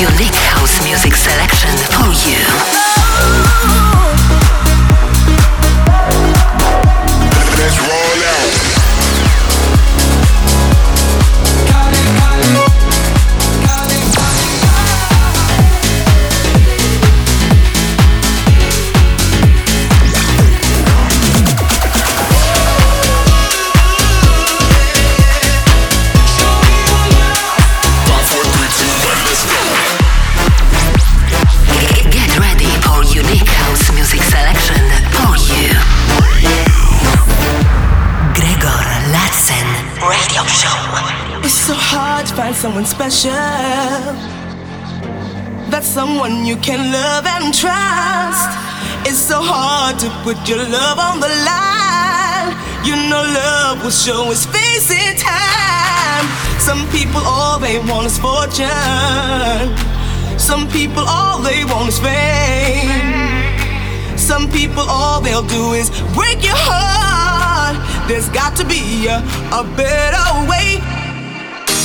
unique house music selection for you. Someone you can love and trust. It's so hard to put your love on the line. You know, love will show its face in time. Some people, all they want is fortune. Some people, all they want is fame. Some people, all they'll do is break your heart. There's got to be a, a better way.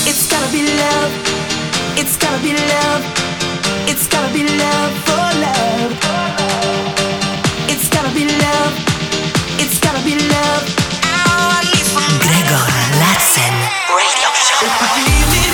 It's gotta be love. It's gotta be love. Gregor Larsen. Radio Show.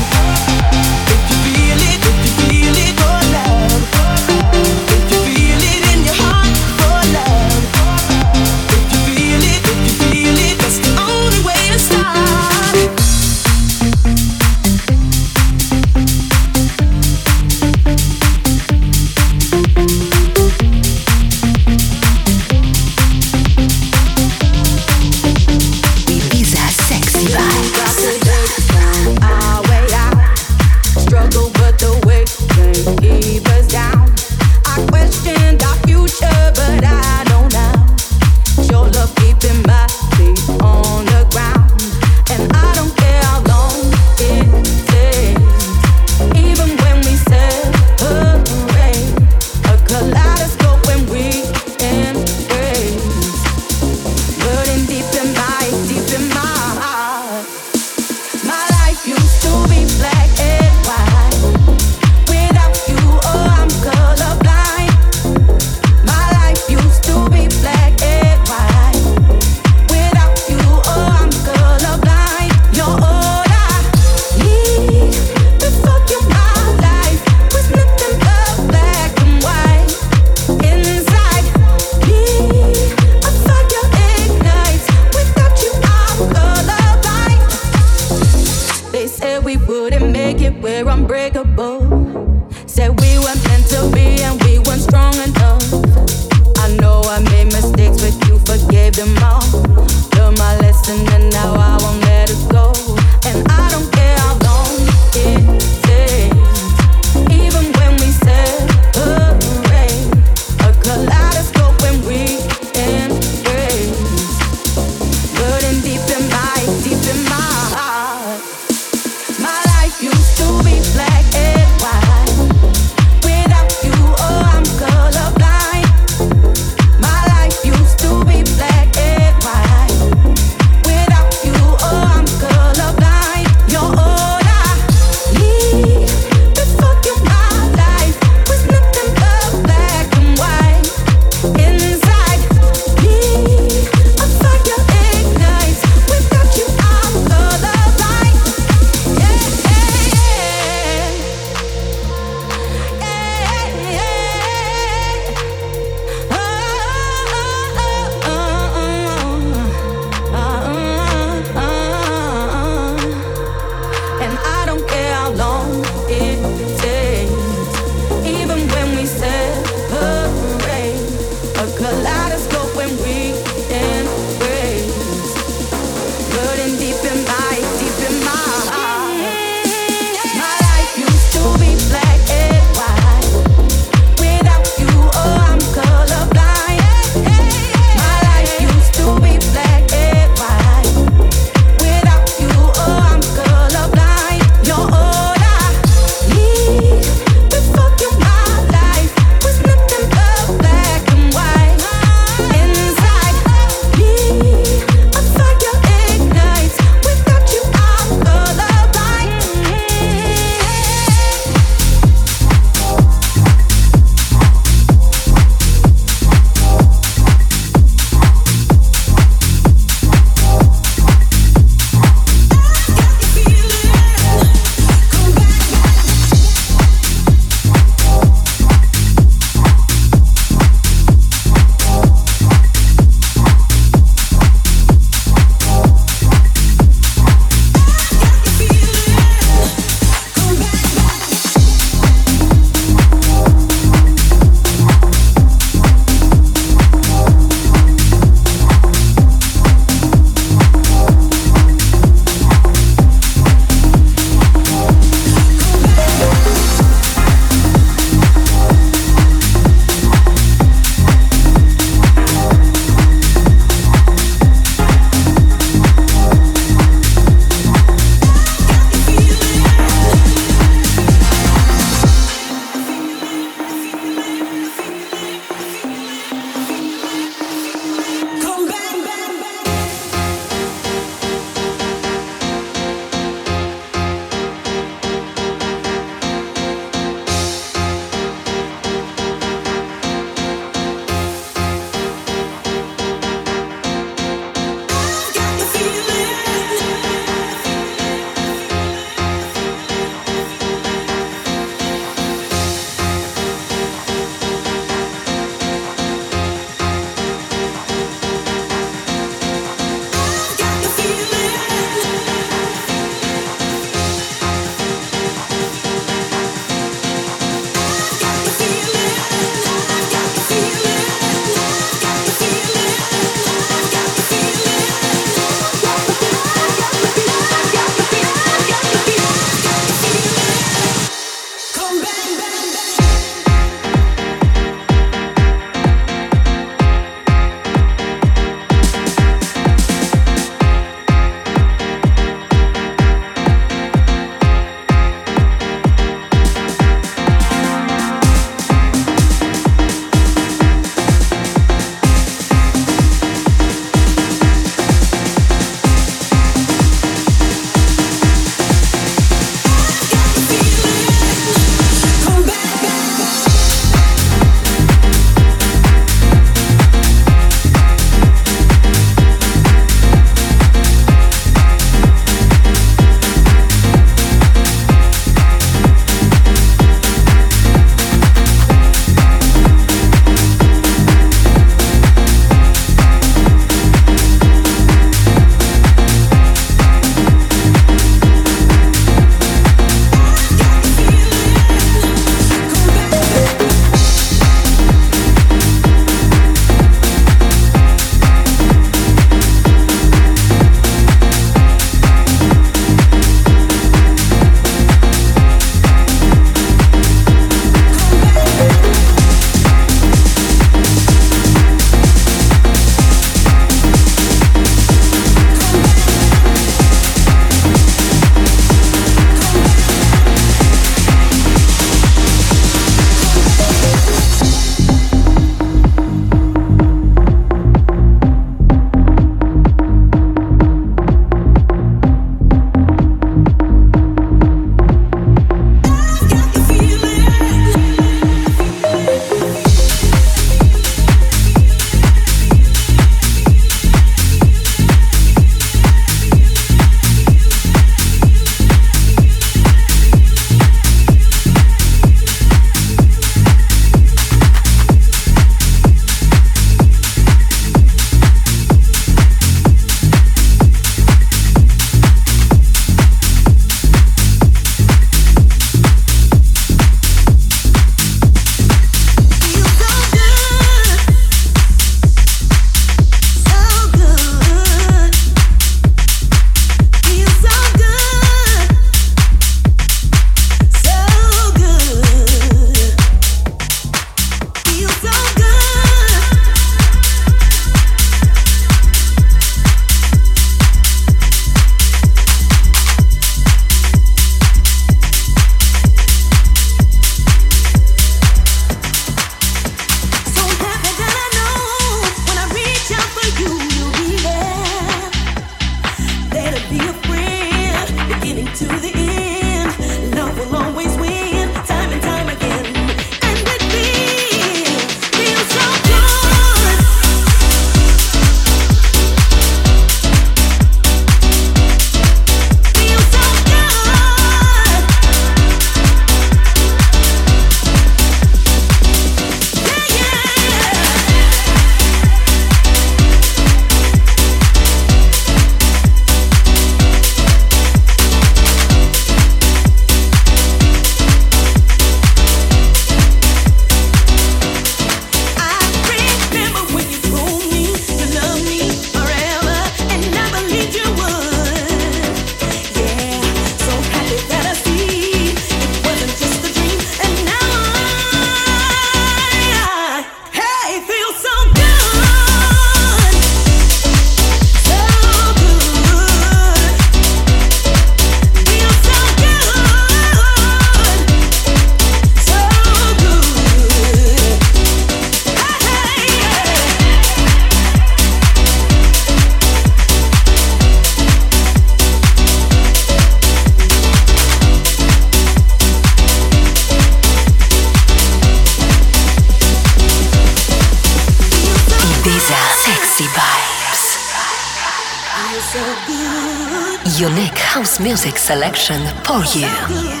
Selection for you.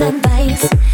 and bites.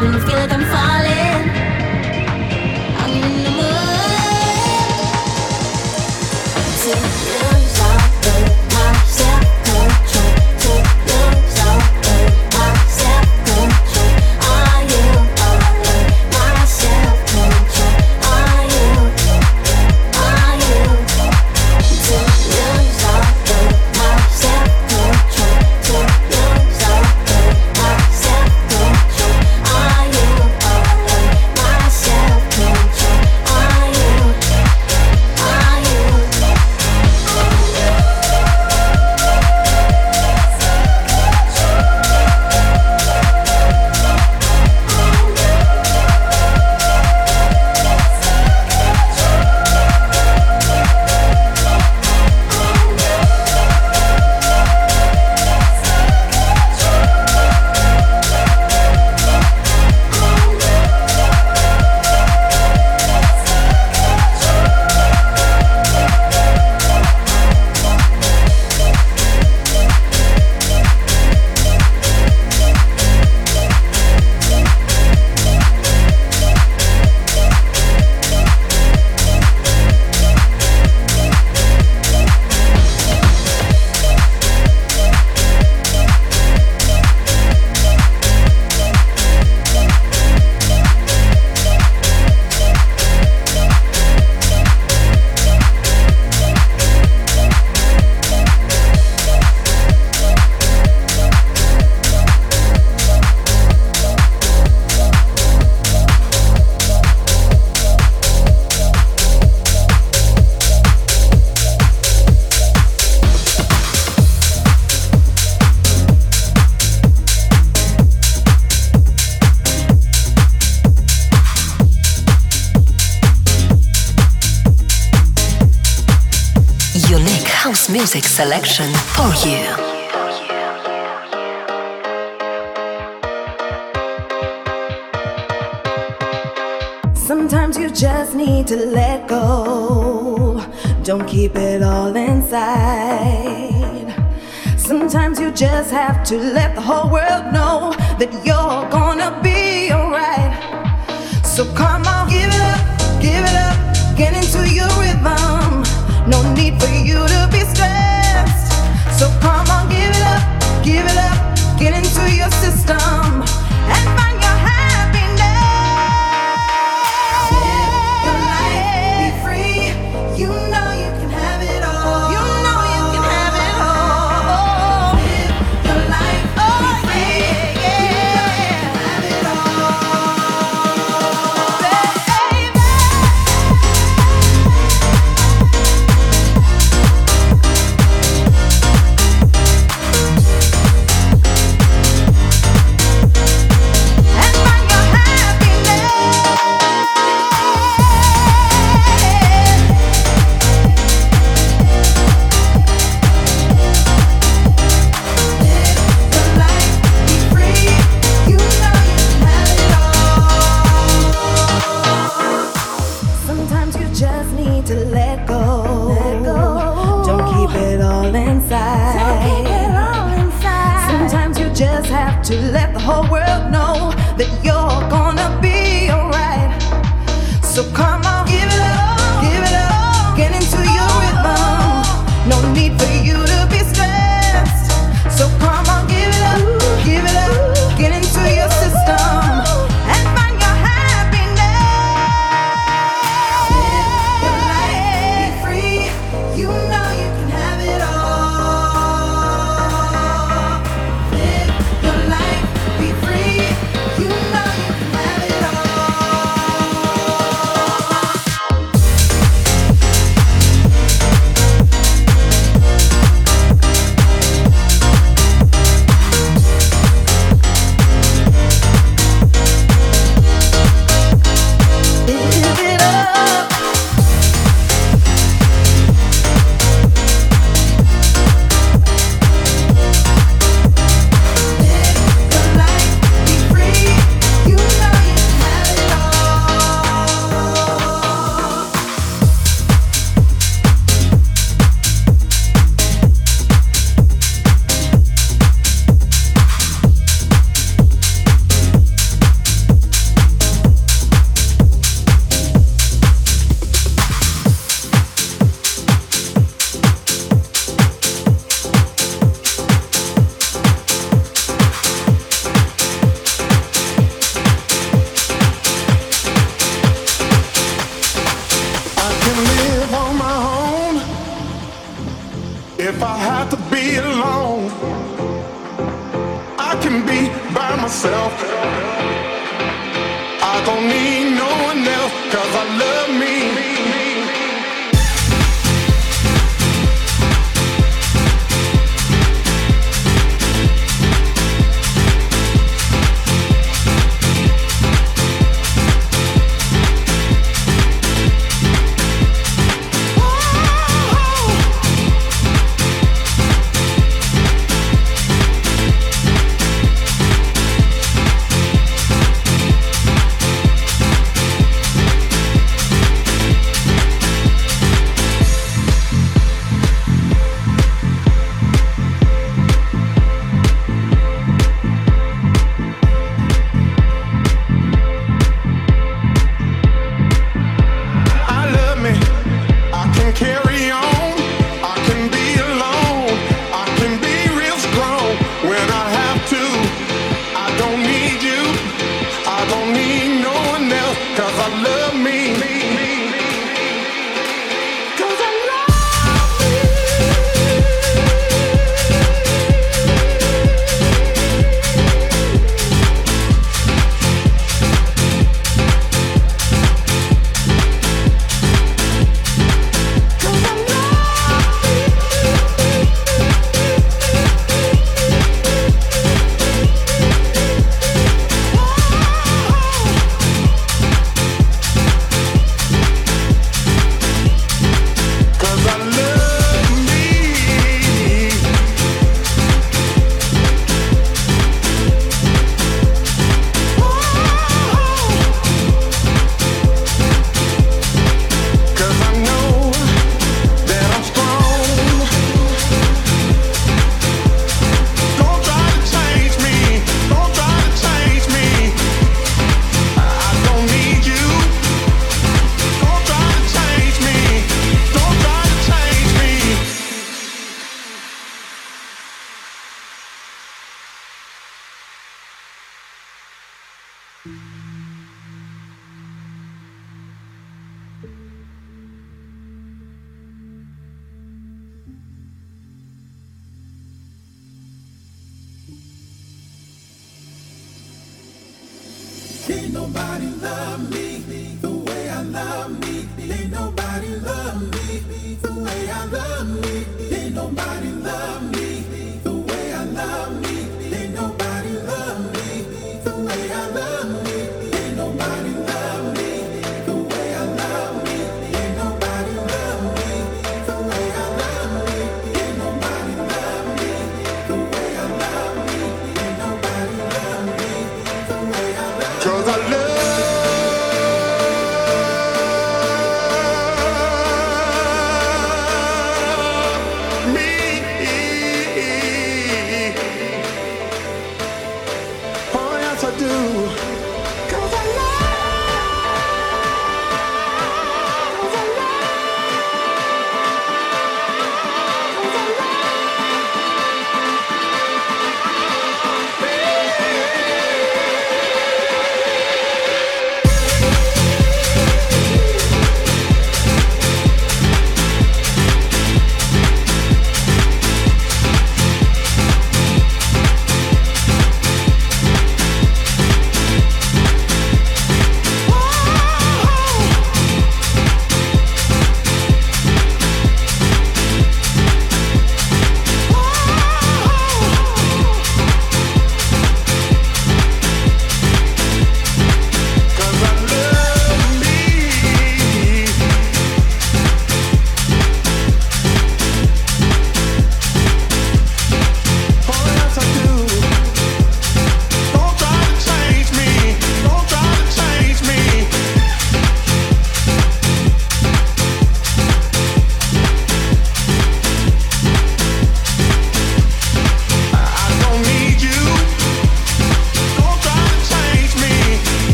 problem, feel it. Music selection for you. Sometimes you just need to let go. Don't keep it all inside. Sometimes you just have to let the whole world know that you're gonna be alright. So come on, give it up, give it up, get into your rhythm. So come on, give it up, give it up, get into your system. Me